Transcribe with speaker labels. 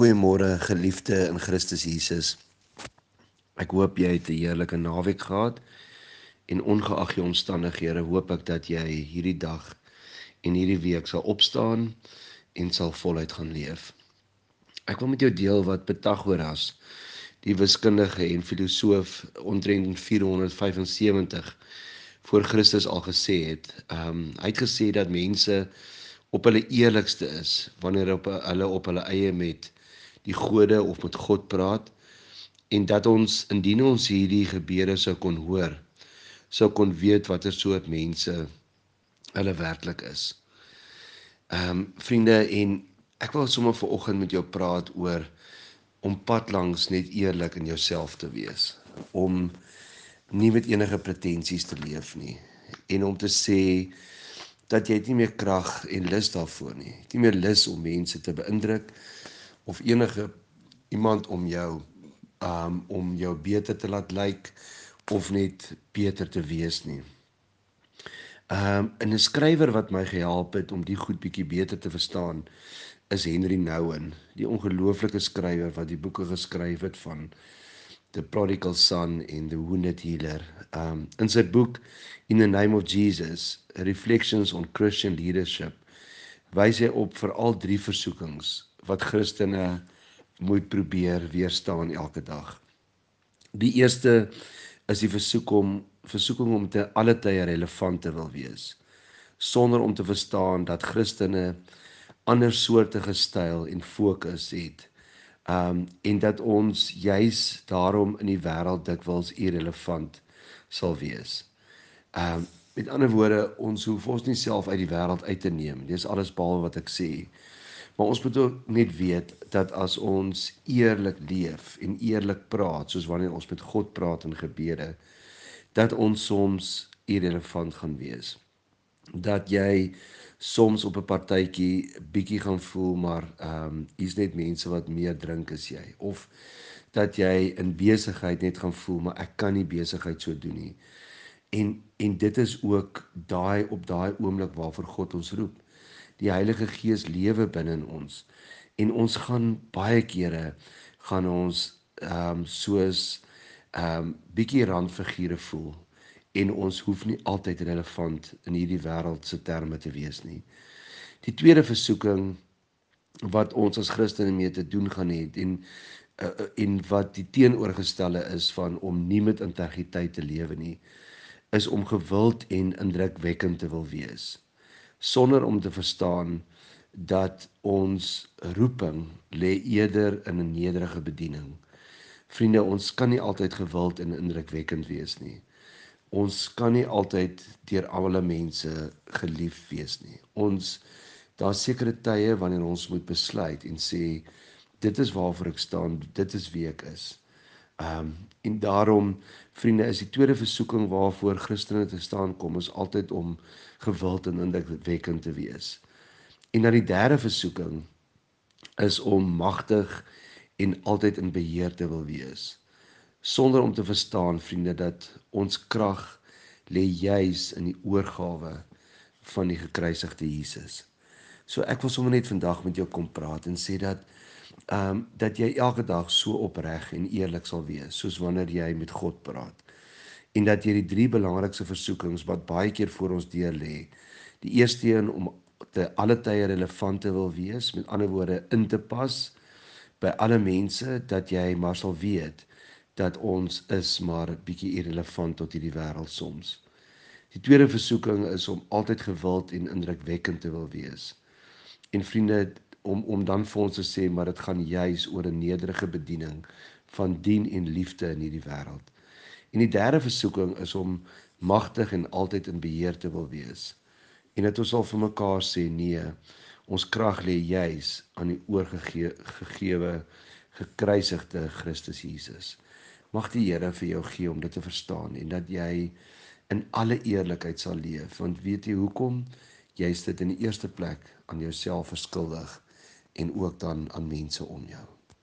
Speaker 1: Goeiemôre geliefde in Christus Jesus. Ek hoop jy het 'n heerlike naweek gehad en ongeag jou omstandighede hoop ek dat jy hierdie dag en hierdie week sal opstaan en sal voluit gaan leef. Ek wil met jou deel wat Pythagoras, die wiskundige en filosoof omtrent 475 voor Christus al gesê het. Ehm um, hy het gesê dat mense op hulle eerlikste is wanneer op hulle op hulle eie met die gode of met God praat en dat ons indien ons hierdie gebede sou kon hoor sou kon weet watter soort mense hulle werklik is. Ehm um, vriende en ek wil sommer ver oggend met jou praat oor om pad langs net eerlik in jouself te wees om nie met enige pretensies te leef nie en om te sê dat jy nie meer krag en lus daarvoor nie. Jy het nie meer lus om mense te beïndruk of enige iemand om jou um om jou beter te laat lyk of net beter te wees nie. Um 'n skrywer wat my gehelp het om die goed bietjie beter te verstaan is Henry Nouwen, die ongelooflike skrywer wat die boeke geskryf het van The Prodigal Son en The Wounded Healer. Um in sy boek In the Name of Jesus, Reflections on Christian Leadership, wys hy op vir al drie versoekings wat Christene moet probeer weerstaan elke dag. Die eerste is die versoek om versoeking om te alle tye relevant te wil wees sonder om te verstaan dat Christene ander soorte styl en fokus het. Um en dat ons juis daarom in die wêreld dikwels irrelevant sal wees. Um met ander woorde, ons hoef ons nie self uit die wêreld uit te neem. Dis alles behalwe wat ek sê. Maar ons moet ook net weet dat as ons eerlik leef en eerlik praat, soos wanneer ons met God praat in gebede, dat ons soms irrelevant gaan wees. Dat jy soms op 'n partytjie bietjie gaan voel maar ehm um, hier's net mense wat meer drink as jy of dat jy in besigheid net gaan voel maar ek kan nie besigheid so doen nie. En en dit is ook daai op daai oomblik waarvoor God ons roep die Heilige Gees lewe binne in ons. En ons gaan baie kere gaan ons ehm um, soos ehm um, bietjie randfigure voel. En ons hoef nie altyd relevant in hierdie wêreld se terme te wees nie. Die tweede versoeking wat ons as Christene mee te doen gaan hê en uh, en wat die teenoorgestelde is van om nie met integriteit te lewe nie is om gewild en indrukwekkend te wil wees sonder om te verstaan dat ons roeping lê eerder in 'n nederige bediening. Vriende, ons kan nie altyd gewild en indrukwekkend wees nie. Ons kan nie altyd deur alle mense gelief wees nie. Ons daar sekere tye wanneer ons moet besluit en sê dit is waarvoor ek staan, dit is wie ek is. Ehm um, en daarom vriende is die tweede versoeking waarvoor Christene te staan kom is altyd om gewild en indrukwekkend te wees. En dan die derde versoeking is om magtig en altyd in beheer te wil wees. Sonder om te verstaan vriende dat ons krag lê juis in die oorgawe van die gekruisigde Jesus. So ek wil sommer net vandag met jou kom praat en sê dat ehm um, dat jy elke dag so opreg en eerlik sal wees soos wanneer jy met God praat. En dat jy die drie belangrikste versoekings wat baie keer voor ons deur lê. Die eerste een om te alle tye relevant te wil wees, met ander woorde in te pas by alle mense dat jy maar sal weet dat ons is maar bietjie irrelevant tot hierdie wêreld soms. Die tweede versoeking is om altyd gewild en indrukwekkend te wil wees. En vriende, om om dan vir ons te sê maar dit gaan juis oor 'n nederige bediening van dien en liefde in hierdie wêreld. En die derde versoeking is om magtig en altyd in beheer te wil wees. En dit ons sal vir mekaar sê nee, ons krag lê juis aan die oorgegewe gekruisigde Christus Jesus. Mag die Here vir jou gee om dit te verstaan en dat jy in alle eerlikheid sal leef want weet jy hoekom jy is dit in die eerste plek aan jouself verskuldig en ook dan aan mense om jou.